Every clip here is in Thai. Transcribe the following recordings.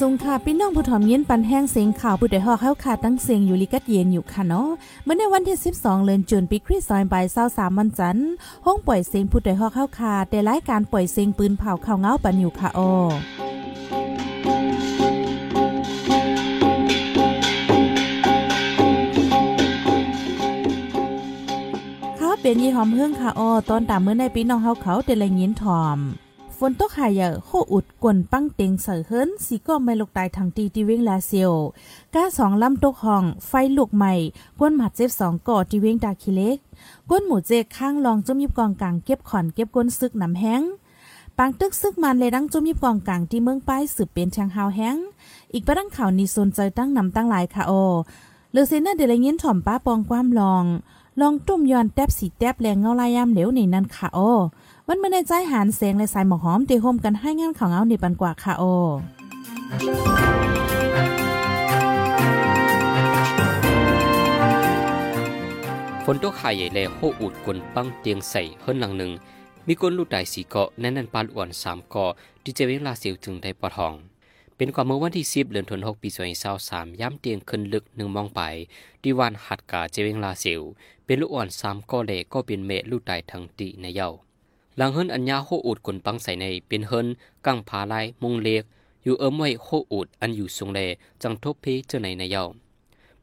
สงค่ะพี่น้องผู้ถ่อมยินปันแห้งเสียงข่าวผู้ใดฮอกเข้าขาตั้งเสียงอยู่ลิกัดเย็นอยู่ค่ะเนาะเมื่อในวันที่ 12เดือนจุนปีคริสต์ศักราช23วันจันทร์ห้องปล่อยเสียงผู้ใดฮอกเข้าขาแต่รายการปล่อยเสียงปืนเผาข่าวเงาปันอยู่ค่ะออเป็นยี่หอมเฮืองค่ะออตอนตามเมื่อในปีน้องเฮาเขาเดลัยยินถ่อม ฝนตกหายาโคอุดกวนปั้งเต็งเสือเฮิรนสีก็ไม่ลกตายทางตีที่เวงลาเซียวก้าสองลำตกห้อง ไฟลุกใหม่กวนหมัดเจ็บสองก่อที่เวงดาคิเล็กกวนหมูเจกข้างลองจมยิบกองกลางเก็บขอนเก็บก้นซึกน้ำแห้งปังตึกซึกมันเลยดังจมยิบกองกลางที่เมืองป้ายสืบเป็นช่างฮาวแห้งอีกประดังข่าวนี้สนใจตั้งนำตั้งหลายค่ะโอเลือเซน่าเดลยินถ่อมป้าปองความลอง ลองตุ้มย้อนแทบสีแทบแรงเงาลายยามเหลวในนั้นค่ะโอ วันมาในใจหานเสียงและสายหมอหอมเตะโฮมกันให้งานของเอาในปันกว่าค่ะโอฝนตกหายใหญ่แลโฮอุดกลปังเตียงใส่เฮิรนหลังหนึ่ง มีกลลูกไดสีเกาะแน่นนันปานอ่อนสามเกาะที่จะเวลาเสียวถึงได้ปอทอง เป็นควาเมื่อวันที่สิบเดือนธันวาคมปีสองพันสามย้ำเตียงขึ้นลึกหนึ่งมองไปดีวันหัดกาเจเวงลาเสียวเป็นลูกอ่อนสามเกาะเลก็เป็นเมลูกไดทั้งตีในเย้า หลังเฮินอัญญาโฮอูดกลปังใส่ในเป็นเฮินกังผาลายมงเล็กอยู่เอิมไว้โฮอูดอันอยู่ทรงแลจังทบเพเจอในในเยา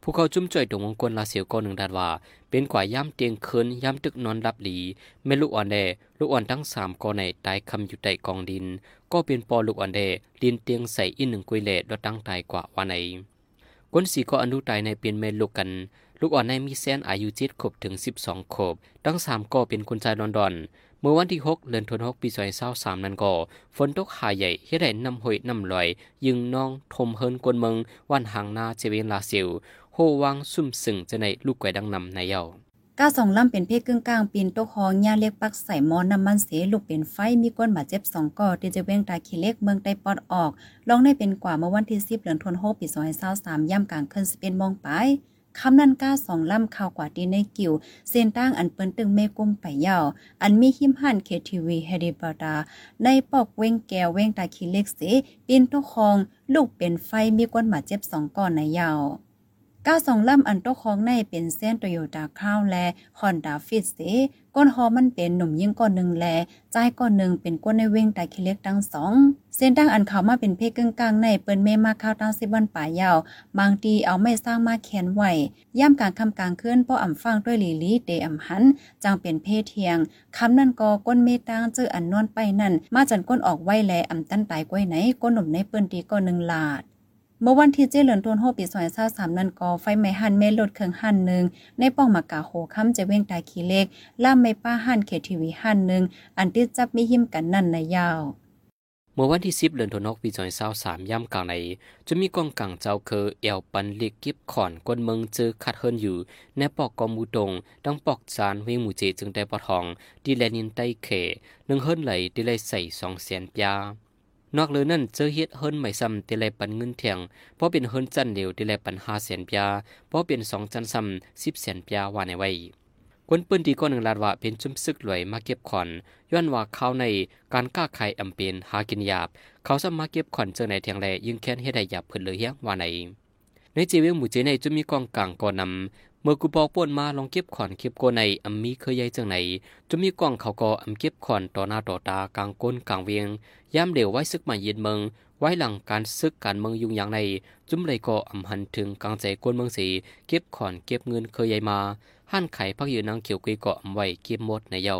ผู้เขาจุ่มจ่อยตรงมงกลลาเสียวก็หนึ่งดานว่า เป็นกว่าย่ำเตียงคืนย่ำตึกนอนรับหลีแม่ลูกอ่อนแดลูกอ่อนทั้งสามก็ในตายคำอยู่ใต้กองดิน ก็เป็นปอลูกอ่อนแดดินเตียงใส่อีกหนึ่งกุยเล่ดตั้งตายกว่าวันไหนก้นสีก็อนุตายในเปลี่ยนแม่ลูกกันลูกอ่อนในมีแสนอายุจ็ดขบถึงสิบสองขบ ทั้งสามก็เป็นคนใจดอนดอน มื่อวันที่ 6 เดือนธันวาคมปี2023นั้นก็ฝนตกหาใหญ่เฮ็ดให้น้ำห้อยน้ำลอย ยึงน้องทมเฮินกวนเมืองวันหางนาเจเวนลาซียวโฮวังซุ่มสึงจะในลูกไก่ดังนำในเยาก้าสองลำเป็นเพศกึ่งกลางปีนโตคองยาเล็กปักใส่มอนน้ำมันเสลูกเป็นไฟมีก้นบาดเจ็บสองก่อที่จะเว้งตาขี้เล็กเมืองไต้ปอดออกลองได้เป็นกว่าเมื่อวันที่สิบเดือนธันวาคมปีสองพันสามย่ำกลางคืนสิเป็นมองไป คำนั้นก้าสองลำข่าวกว่าดีในกิวเส้นตั้งอันเปิ้นตึงเมกุมไปยาว อันมีหิมหันเคทีวีเฮดิบาดา ในปอกเว้งแก้วเว้งตาคีเล็กเสปีนทุกคอง ลูกเป็นไฟมีก้นหมาเจ็บสองก้อนในยาว ก้าสองลำอันโตของในเป็นเส้นโตโยต้าคราวและฮอนด้าฟิตเสก้นฮอมันเป็นหนุ่มยิ่งก้อนหนึ่งแลใจก้อนหนึ่งเป็นก้นในเว้งตาคิเล็กทั้งสอง เส้นตั้งอันเขามาเป็นเพกกึ่งกลางในเปิ้นเมมาข้าวตั้งสิบวันป่ายาว บางทีเอาไม่สร้างมาแขนไหวย่ำกลางคำกลางเคลื่อนป้ออ่ำฟังด้วยลีลีเดอ่ำหัน จังเป็นเพศเทียงคำนั่นก็ก้นเมตั้งเจออันนวนไปนั่น มาจันก้นออกไว้แลอ่ำตั้นตายก้อยไหนก้นหนุ่มในเปิ้นตีก็หนึ่งหลาด เมื่อวันที่เจเหลือนทวนโฮปีซอยเศร้าสามนันกอไฟไหม้หันเมลดเครื่องหันหนึ่งในป้องมากาโหค้ำจะเว้งตายขี้เล็กล่ามไม่ป้าหันเขตทีวีหันหนึ่งอันติดจับมีหิมกันนั่นในยาวเมื่อวันที่สิบเดือนธันวาคมปีสองพันสามย่ำกลางใน จะมีกองกลางเจ้าเคอเอลปันเล็กกิบขอนกวนเมืองเจอคัดเฮินอยู่ในปอกกอมูตงดังปอกจานเวงหมูเจจึงได้ปอทองดีแลนินไตเขหนึ่งเฮินไหลดีเลยใส่สองแสนปยา นอกเลยนั่นเจอเฮ็ดเฮิรนไม่ซ้ำตีแลปันเงินเถียงเพราะเป็นเฮิรนจันเดียวตีแลปันห้าแสนปยาเพราะเป็นสองจันซ้ำสิบแสนปยาว่าในไว้คนปืนดีก็หนึ่งลาดว่าเป็นจุ่มซึกรวยมาเก็บขอนย้อนว่าเขาในการก้าไข่อำเป็นหากินหยาบ เขาสามารถเก็บขอนเจอในเทียงแลยิ่งแค้นเฮ็ดได้หยาบเพิ่นเลยเฮียงว่าในในจีเวงหมู่เจในจะมีกองกลางก่อนนำ เมื่อกูบอกป่วนมาลองเก็บขอนเก็บโกในอัมมีเคยใหญ่จังไหนจะมีกล่องเขาก็อัมเก็บขอนต่อหน้าต่อตากลางก้นกลางเวียงย่ำเดียวไว้ซึกมาเย็นเมืองไว้หลังการซึกการเมืองยุ่งอย่างในจุ่มเลยก็อำหันถึงกลางใจก้นเมืองสีเก็บขอนเก็บเงินเคยใหญ่มาหั่นไข่พักอยืนนางเขียวกุยเกาะไว้เก็บหมดในเย้า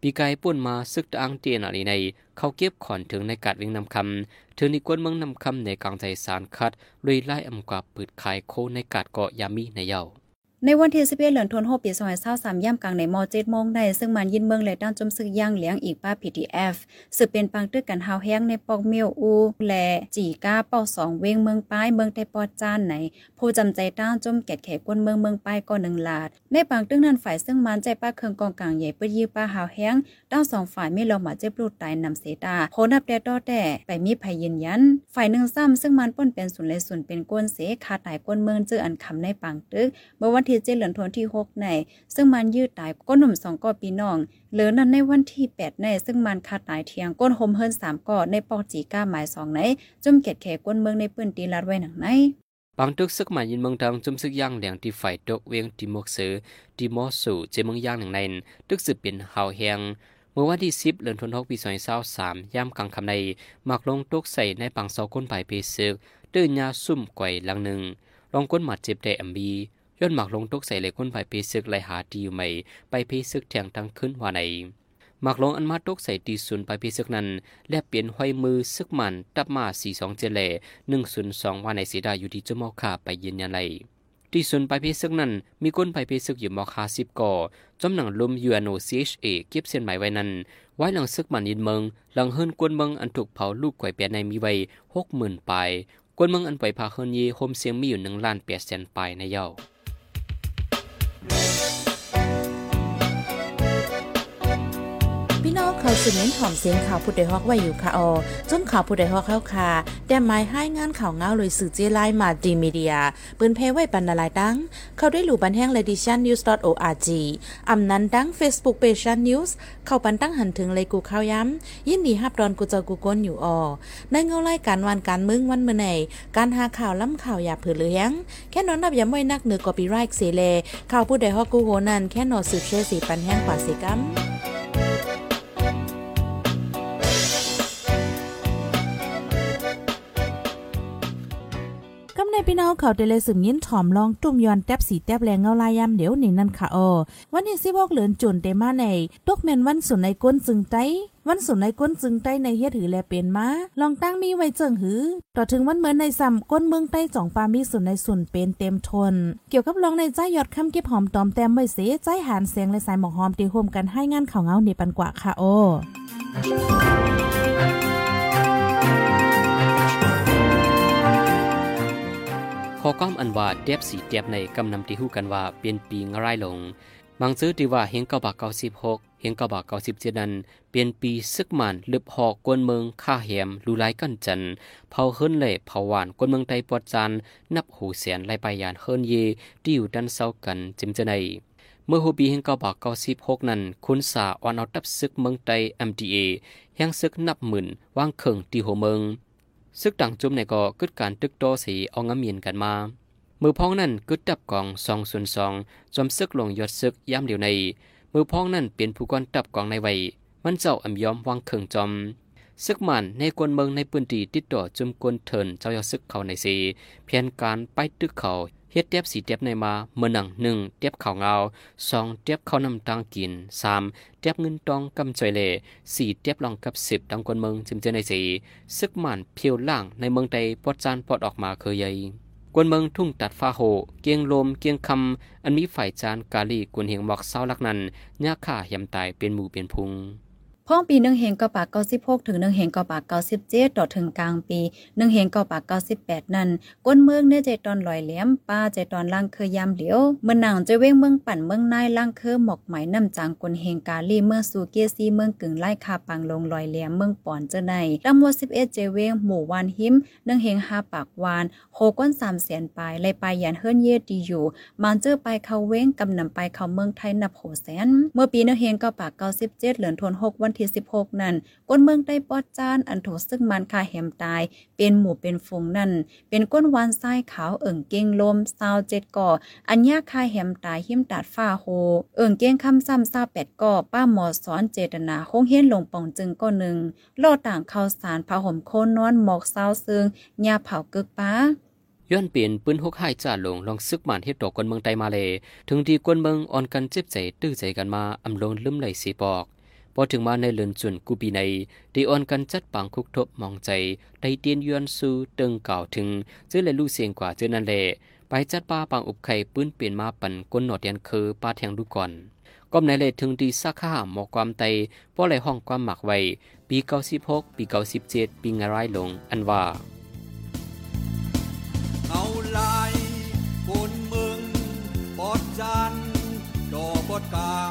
ปีกายป่วนมาซึกตะอังเตียนอะไรใน เขาเก็บขอนถึงในกาดวียงนำคำถึงในกวนเมืองนำคำในกลางใจสารคัดลุยไล่อำกว่าปืดขายโคในกาดเกาะยามีในเย้า ในวันที่11เดือนธันวาคมปี2023ย่ำกลางในม7โมงได้ซึ่งมันยินเมืองและด้านจมซึกย่างเลี้ยงอีกป้า PTF สืบเป็นปังตึกกันหาวแห้งในปอกเมียวอูและจีก้าเป้าสองเวงเมืองป้ายเมืองไต้ปอจานไหน ผู้จำใจต้านจมแกดแขกวนเมืองเมืองป้ายก็หนึ่งลาด ในปังตึกนั้นฝ่ายซึ่งมันใจป้าเครื่องกองกลางใหญ่เปิ้ยื้อป้าหาวแห้งด้านสองฝ่ายไม่ลงมาเจ็บรูดตายนำเสตาโคนับแต่ต่อแต่ไปมีภัยยืนยัน ฝ่ายหนึ่งซ้ำซึ่งมันป้นเป็นศูนเลยศูนเป็นก้นเสคาตายก้นเมืองเจออันคำในปังตึกเมื่อวันที่ที่7เดือนธันที่ 6 ใน ซึ่งมันยืดตายก้นหนุ่ม2ก่อปีน้องเหลือนั้นในวันที่ 8 ใน ซึ่งมันคาดตายเทียงก้นโฮมเฮิรน3ก่อในปอกจีก้าหมาย2ในจุ่มเกตแขก้นเมืองในปืนตีลัดไว้หนังในบางตึกซึกหมายินเมืองทางจุ่มซึกย่างแหลงที่ฝ่ายตกเวียงติมกเสือติมอสู่เจเมืองย่างหนึ่งในตึกสืบเป็นหาแหงเมื่อวันที่สิบเดือนธันวาคมปีสองพันสามย่ำกลางคำในมักลงตกใส่ในปังเสาก้นปลายเพซึก ตื้นยาซุ่มก่อยหลังหนึ่งลองก้นหมัดเจ็บแต่แอมบี ย้อนหมักลงตกใส่เลยก้นปลายเพซึกไลหาดีอยู่ใหม่ไปเพซึกแทงทั้งขึ้นว่าในหมักลงอันมาตกใส่ตีศูนย์ไปเพซึกนั้น และเปลี่ยนห้อยมือซึกมันตับมาสี่สองเจเล่หนึ่งศูนย์สองว่าในสีดาอยู่ที่จ้าเมาคาไปยืนยันเลยที่ส่วนไปเพซึกนั้น มีก้นไปเพซึกอยู่มอคาสิบก่อจำหนังลมยูเอ็นอซีเอชเอเก็บเส้นหมายไว้นั้น ไว้หลังซึกมันยินเมือง หลังเฮิรนกวนเมืองอันถูกเผาลูกไก่แปดในมีไว้หกหมื่นปลายกวนเมืองอันไปพาเฮิรนยีโฮมเสียงมีอยู่หนึ่งล้านแปดแสนปลายในเย้า พี่ เขาสืบเน้นถ่อมเสียงข่าวผู้ใดฮอกไว้อยู่ค่ะออจนข่าวผู้ใดฮอกเข้าค่ะแต่หมายให้งานข่าวเงาเลยสื่อเจไลมาดีมีเดีย ปืนเพไว้บรรณาลายดังเขาได้หลู่บันแห้งเลดิชันนิวส์ .org อำนั้นดัง Facebook p a g e นิวส์เข้าปันตั้งหันถึงเลยกูข้าวย้ำ ยินดีฮับดอนกูเจอกูก้นอยู่ออในเงาไล่การวันการมึงวันเมื่อไหนการหาข่าวล้ำข่าวอย่าเผือเลี้ยงแค่นอนนับย้ำไว้นักเหนือกอปีไรค์เสเลข่าวผู้ใดฮอกกูโหนันแค่นอสืบเชื่อสีปันแห้งกว่าสิกัม พี่น้องเขาได้เลยสืบยินถ่อมลองตุ่มยอนแทบสีแทบแรงเงาลายยามเดี๋ยวนี่นั่นค่ะออวันที่สิบหกเหลือนจุนเตมาในตกเมนวันสุนในก้นจึงไตวันสุนในก้นจึงไตในเฮ็ดหือแลเป็นมา ลองตั้งมีไว้เจิงหือ ต่อถึงวันเหมือนในซ้ำก้นเมืองใต้จ่องปามีสุนในสุนเป็นเต็มทน เกี่ยวกับลองในใจยอดคำเก็บหอมตอมแต้มไว้เสใจหานเสียงและสายหมอกหอมตีโฮมกันให้งานข่าวเงาในปันกว่าค่ะโอ ขอก้อมอันว่าเดียบสีเดียบในกำนำที่หู้กันว่าเปลี่ยนปีง่ายลงบางซื้อที่ว่าเฮงกบาเก้าสิบหกเฮงกบาเก้าสิบเจ็ดนั้นเปลี่ยนปีซึกมันลึบหอกกวนเมืองข้าแหมลูไลกันจันเผาเฮิรนเล่เผาหวานกวนเมืองไตปอดจานนับหูเสียนไลไปยานเฮิรนเยที่อยู่ดันเศร้ากันจิมจะในเมื่อหูปีเฮงกบาเก้าสิบหกนั้นคุณสาอ่อนเอาตับซึกเมืองไต MDA แห่งซึกนับหมื่นว่างเคิงที่หัวเมือง ซึกต่างจุ่มในก็กึดการตึกโตสีเอางเมียนกันมา มือพ้องนั่นกึดดับกองสองส่วนสองจอมซึกลงยอดซึกย่ำเดียวใน มือพ้องนั่นเปลี่ยนผู้กอนดับกองในไว้มันเจ้าอ่ำยอมวางเคิงจอม ซึกมันในกวนเมืองในปืนตีติดต่อจุมกวนเถินเจ้ายอดซึกเขาในสีเพียนการไปตึกเขาเฮ็ดเตียบสีเตียบในมาเมื่อหนังหนึ่งเตียบเขาเงาสองเตียบเขานำตังกินสามเตียบเงินตองกำจอยเล่สี่เตียบลองกับสิบดังกวนเมืองจึงเจอในสีซึกมันเพียวล่างในเมืองใดปอดจานปอดออกมาเคยใหญ่กวนเมืองทุ่งตัดฟ้าโห เกียงลมเกียงคำอันมีฝ่ายจานกาลีกวนเหียงหมอกเศร้าลักนั้นยาข่ายำตายเป็นหมู่เป็นพุง พ่องปีหนึ่งเหงกอปากเก้าสิบหกถึงหนึ่งเหงกอปากเก้าสิบเจ็ดต่อถึงกลางปีหนึ่งเหงกอปากเก้าสิบแปดนั่นก้นเมืองเนี่ยใจตอนลอยแหลมป้าใจตอนล่างเคยยามเหลียวเมื่อหนังจะเว้งเมืองปั่นเมืองนายล่างเคอหมอกไหมน้ำจางกนเหงกาลีเมืองสูเกียซีเมืองกึ่งไล่คาปังลงลอยแหลมเมืองป่อนเจในลำวัวสิบเอ็ดเจเว้งหมู่วานหิมหนึ่งเหงห้าปากวานโคก้นสามแสนปลายไล่ไปยันเฮิรนเยดีอยู่มันเจอไปเขาเว้งกำนำไปเขาเมืองไทยนับโหแสนเมื่อปีหนึ่งเหงกอปากเก้าสิบเจ็ดเหลือนทนหกวันที่สิบหกนั้นก้นเมืองได้ปอดจานอันโถซึ่งมันคาแหมตาย เป็นหมู่เป็นฟงนั่น เป็นก้นวานทรายขาวเอิ่งเก้งลมซาวเจ็ดก่อ อันยาคาแหมตายหิมตาดฟ้าโฮ เอิ่งเก้งคำซ้ำซาแปดก่อ ป้าหมอสอนเจตนาคงเฮียนลงป่องจึงก็หนึ่งล่อต่างข้าวสารผ้าห่มโคนนอนหมอกซาวซึงยาเผากึกป้าย้อนเปลี่ยนปืนหกห้จ่าลงลองซึกหมันเฮ็ดตกคนเมืองไตมาเลยถึงที่กวนเมืองอ่อนกันเจ็บใจตื้อใจกันมาอำลงลืมไหลสีปอก พอถึงมาในเลือนจุนกูปีในดีออนกันจัดปังคุกทบมองใจได้เตียนยวนสูตึงก่าวถึงเจอเลยลูกเสียงกว่าเจอนั่นแหละไปจัดป้าปังอุบไข่ปืนเปลี่ยนมาปั่นก้นหนอดยันคือป้าแทงดูก่อนก็ในเลยถึงดีสักข้าหมอกความไตป้อเลยห้องความหมักไว้ ปีเก้าสิบหกปีเก้าสิบเจ็ดปีงารายลงอันว่าเอาลายคนเมืองปอดจันดอกปอดกา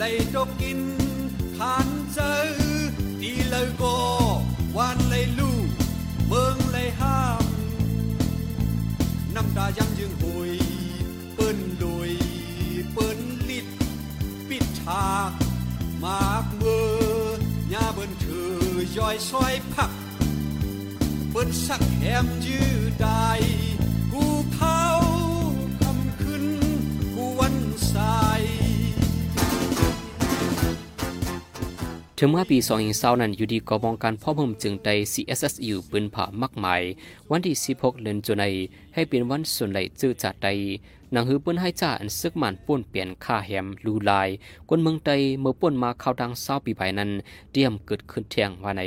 嚟到見坦洲，啲女個還嚟路，望嚟喊，น้ำตายังยังหวยเปิ้นลอยเปิ้นลิดปิดฉากมากเมื่อยาเบิ้นถือย่อยซอยพัก เปิ้นสักแหมยื้อได้ ถึงเมื่อปี2020นั้นอยู่ดีกอบองการพ่อพรมจึงได้ CSSU ปืนผ่ามากมาย วันที่ 16เดือนจุนัยให้เป็นวันส่วนไหลจื้อจัดใดหนังหือปืนให้จ่าอันซึกมันป่วนเปลี่ยนค่าแหมลูลายคนเมืองใดเมื่อป่วนมาเข้าดังเศร้าปีภายนั้นเตรียมเกิดขึ้นเที่ยงว่าใน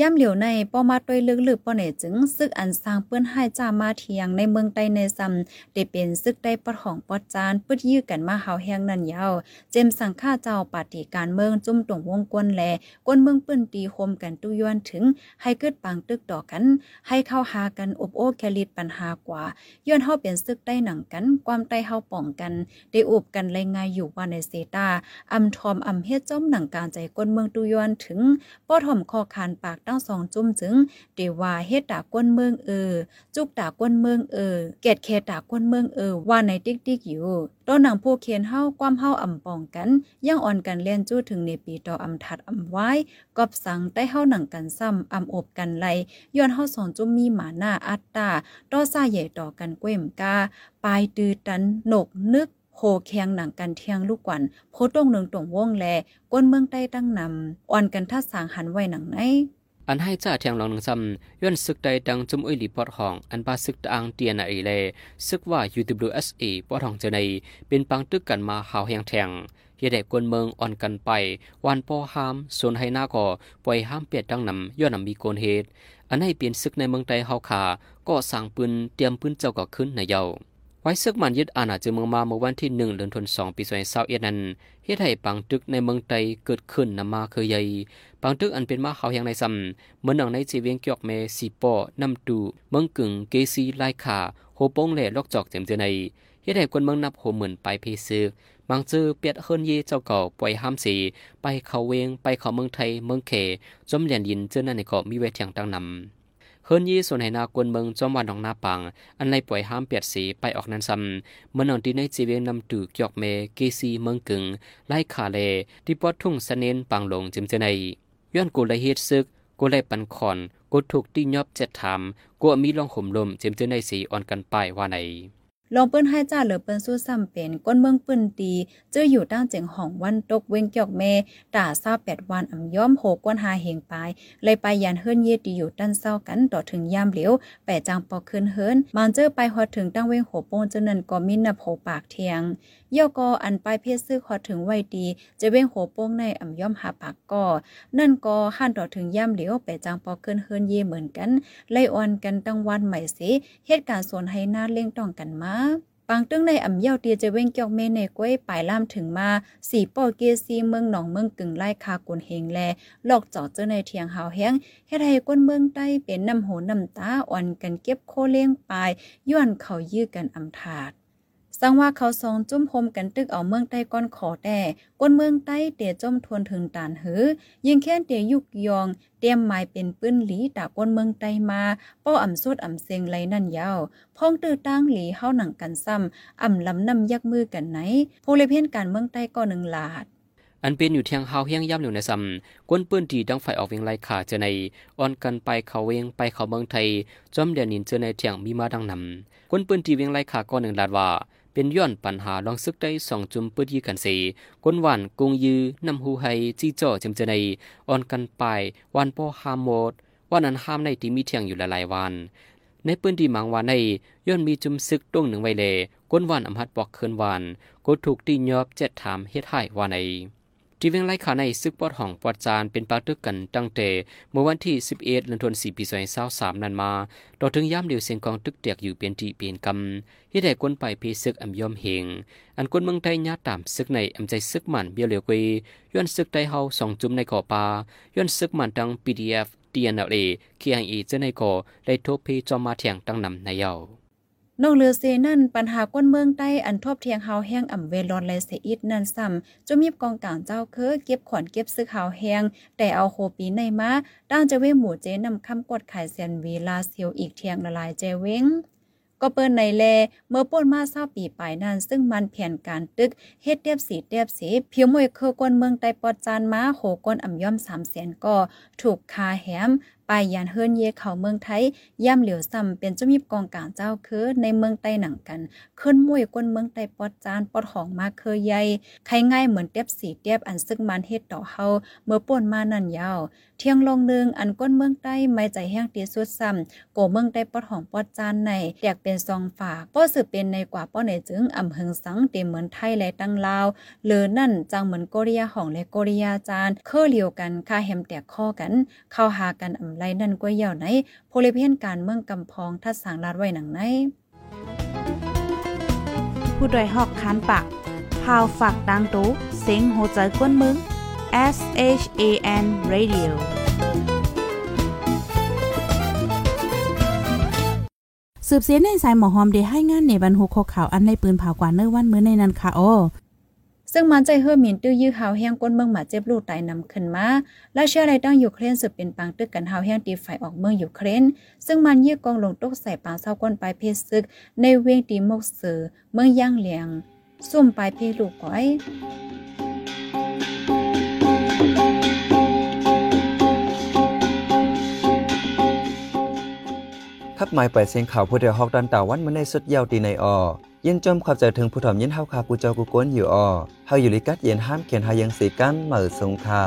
ย่ำเหลียวในป้อมาต้วยลึกๆป้อเหนจึงซึกอันสร้างเปื้อนให้จ้ามาเทียงในเมืองใต้ในซำได้เป็นซึกได้ปอดของปอจานปึดยื้อกันมาเฮาแหงนั่นยาวเจมสังฆาเจ้าปาฏิการเมืองจุ่มตรงวงกวนแลกวนเมืองปื้นตีโคมกันตุย้อนถึง ให้เกิดปังตึกต่อกัน ให้เข้าหากันอบโอ้แคลิดปัญหากว่าย้อนเฮาเป็นซึกได้หนังกัน ความใต้เฮาป้องกัน ได้อุบกันรายงานอยู่ว่าในเซตาอำทอมอำเฮ็ดจ้อมหนังการใจกวนเมืองตุย้อนถึงป้อถ่อมคอคานปากตั้งสองจุ่มจึงเดว่าเฮ็ดตากวนเมืองเออ จุกตากวนเมืองเออ เกตแคตากวนเมืองเออ ว่าในติ๊กติ๊กอยู่ต้นหนังผู้เขียนเฮาความเฮาอ่ำปองกันยังอ่อนกันเลียนจู้ถึงในปีต่ออำทัดอำไว้กอบสังได้เฮาหนังกันซ้ำอำอบกันไลย้อนเฮาสองจุมมีหมาหน้าอัตตาต่อซาใหญ่ต่อกันก้มกาปลายตือตันหนกนึกโหแข็งหนังกันเทียงลูกกวันโพตรงหนึ่งตรงวงแลก้นเมืองใต้ตั้งนำอ่อนกันทัดสางหันไว้หนังไหน อันให้จ่าเทียงลองหนึ่งซ้ำย้อนซึกใดดังจุมอุยหลีปอดห้อง อันบาซึกตะอังเตียนอะไอเลซึกว่า UWSA ปอดห้องเจในเป็นปังตึกกันมาหาวแหงแทงเฮ็ดให้กวนเมืองอ่อนกันไป วันปอหามส่วนให้หน้าก่อปล่อยห้ามเปียดดังนำย้อนนำมีโกนเฮ็ดอันให้เปลี่ยนซึกในเมืองใต้เฮาขาก็สร้างปืนเตรียมปืนเจ้าก็ขึ้นในเยา ไว้ซึกมันยึดอาณาจักรเมืองมาเมื่อวันที่1เดือนธันวาคมปี2021นั้นเฮ็ดให้ปังตึกในเมืองไตเกิดขึ้นนำมาเคือใหญ่ปังตึกอันเป็นมาเขาแห่งในซ้ำเหมือนหนังในจีเวียงเกียกเมสีปอนำตูเมืองกึ่งเกซีลายขาโฮโปงแหล่ลอกจอกเต็มเจอในเฮ็ดให้คนเมืองนับโหหมื่นไปเพซึกบางจื้อเปียดเฮิรนเยเจ้าเก่าปล่อยห้ามสีไปเขาเวงไปเขาเมืองไทยเมืองเขจอมเหรียญยินเจอนั่นในเกาะมีเวทียงตั้งนำ เฮิรนยี่ส่วนไหนากวนเมืองจอมวันของนาปัง อันไรป่วยห้ามเปียดสีไปออกนั้นซ้ำเมื่อนอนที่ในจีเวียงนำตูกยอกเมเกซีเมืองกึ่งไล่ขาเลที่ปอดทุ่งสเนนปังลงจิมเจในย้อนกูไลเฮ็ดซึกกูไลปันคอนกูถูกที่ยอบเจ็ดถามกูมีลองห่มลมจิมเจในสีอ่อนกันไปว่าไหน ลองเปิ้นให้จ้าเหลือเปิ้นสู้ซ้ำเป็นก้นเมืองปืนตีเจ้ออยู่ตั้งเจียงห้องวันตกเว้งเกียกเมตาซาแปดวันอ่ำย้อมโหกวนหาเหงปเลยไปยันเฮิรนเยตีอยู่ตั้นเศร้ากันต่อถึงยามเหลียวแปดจังปอคืนเฮิรนมันเจอไปหอดถึงตั้งเว้งโหโป้งเจนนันก็มินนับโหปากเทียง เย่อก็อันปลายเพศซื้อฮอถึงไว้ดี จะเว้งโหโป้งในอ่ำย้อมหาปากก็นั่นก็หันต่อถึงยามเหลียวแปจางปอเคืนเฮิรนเยเหมือนกัน ไล่ออนกันตั้งวันใหม่เสเหตุการณ์ส่วนให้หน้าเล่งต้องกันมาปางตึ้งในอ่ำเย่าเตียจะเว้งเกี่ยวเมในก้วยปลายล่ามถึงมาสีปอเกซีเมืองหนองเมืองกึ่งไล่คากวนเฮงแลหลอกจาะเจอในเทียงหาวแห้งเฮ็ดให้ก้นเมืองใต้เป็นน้ำโหน้ำตาอ่อนกันเก็บโคเลี้ยงปลายย้อนเขายื้อกันอ่ำถาด สังว่าเขาสองจุ่มโฮมกันตึกเอาเมืองใต้ก้อนขอแต่ก้นเมืองใต้เตะจมทวนถึงตานหือ ยิงแค่นเตะยุกยอง เตรียมหมายเป็นปื้นหลีตาก้นเมืองใต้มาป้ออ่ำสุดอ่ำเซงไรนั่นยาวพ้องตื้อตั้งหลีเฮาหนังกันซ้ำอ่ำลำนำยักมือกันไหนผู้เลเพียนการเมืองใต้ก็หนึ่งลาดอันเป็นอยู่เทียงเฮาเฮียงย่ำเหลียวในซ้ำกวนปืนที่ดังไฟออกเวียงไล่ขาเจอในอ่อนกันไปเขาเวงไปเขาเมืองไทยจอมเดียนินเจอในเทียงมีมาดังนำกวนปืนที่เวียงไล่ขาก็หนึ่งลาดว่า เป็นย้อนปัญหาลองซึกได้สองจุมปืดยีกันสีก้นหวานกงยือนำหูไฮจี้จ่อจำเจในอ่อนกันไปวันพ่อฮามหมดวันนั้นห้ามในที่มีเทียงอยู่หลายวัน ในปืนที่มังวานในย้อนมีจุมซึกตรงหนึ่งไวเลก้นวานอำหัดบอกเคินวานก็ถูกตียอบเจ็ดถามเฮ็ดให้วานใน ที่เวียงไล่ขาในซึกปอดห้องปอดจานเป็นปากตึกกันตั้งแต่เมื่อวันที่ 11เดือนธันวาคมปี2023นั้นมาต่อถึงยามเดียวเสียงกองตึกเตียกอยู่เป็นที่เป็นกำเฮ็ดให้คนไปเพซึกอำยอมเฮงอันคนเมืองไทยญาตามซึกในอำใจซึกมันเบียวเหลียวกวยย้อนซึกไทยเฮาสองจุ่มในก่อปลาย้อนซึกมันตั้ง PDF TNLA KIA เจาในก่อได้ทบเพจอมมาเถียงตั้งนำในเยา นอกเรือเซนั่นปัญหาก้นเมืองใต้อันทบเทียงเฮาแห้งอ่ำเวลอนและเสอิดนั่นซ้ำจะมีกองกลางเจ้าเคอเก็บขอนเก็บซึกเฮาแห้งแต่เอาโคปีในมาด้านจะเวหมู่เจนำคำกดขายเซียนเวลาเซียวอีกเทียงละลายเจเวงก็เปิ้นในแลเมื่อป่นมาเศร้าปีปายนั้นซึ่งมันแผนการตึกเฮ็ดเตียบสีเตียบสีเพียวมวยคือกวนเมืองไต้ปอดจานมาโหกวนอ่ำย่อม3แสนก็ถูกคาแหม ไปยานเฮิรนเยเขาเมืองไทยย่ำเหลียวซ้ำเป็นเจ้ามีกองกลางเจ้าคือในเมืองไต้หนังกันขึ้นมวยกวนเมืองไต้ปอดจานปอดของมาเคยใหญ่ใครง่ายเหมือนเตียบสีเตียบอันซึ่งมันเฮ็ดต่อเฮาเมื่อป่นมานั่นยาวเที่ยงลงนึงอันก้นเมืองใต้ไม่ใจแห้งตีสุดซ้ำโกเมืองใต้ปอดของปอดจานในแตกเป็นซองฝากป้อสืบเป็นในกว่าป้อในจึงอ่ำเพิงสังเต็มเหมือนไทยและตั้งลาวเลอนั่นจังเหมือนโกเรียของและโกเรียจานเคอเลียวกันค่าแฮมแตกข้อกัน เข้าหากันอ่ำไรนั่นก็ยาวไหนโพลิเพียนการเมืองกำพองทัดสางลาดไว้หนังไหนผู้ดยหอกคันปากพาวฝากดังตู้เซ็งโหใจกวนมึง S H A N Radio สืบเสียในสายหมอหอมได้ให้งานในบรรหุกข่าวอันในปืนเผากว่าเนื้อวันมื้อในนั้นค่ะอ้อซึ่งมันใจเฮือหมินตื้อยื้อหาวแห้งก้นเมืองหมาเจ็บลูกตายนำขึ้นมาและเชื่ออะไรตั้งยูเครนสืบเป็นปางตึกกันหาวแห้งตีไฟออกเมืองยูเครน ซึ่งมันยื้อกองลงตกใส่ปางเศร้าก้นปลายเพศซึก ในเวียงตีมกเสือเมืองย่างเหลียง ซุ่มปลายเพศลูกก้อย ขับหมายไปเสียงข่าวผู้เดียวฮอกดันตาวันมันในสุดยาวตีในออยินจมขับใจถึงผู้ถอมยินเฮาคากูเจ้ากูก้นอยู่ออเฮาอยู่ลิกัดเย็นห้ามเขียนหายังสีกันเหมือสงคา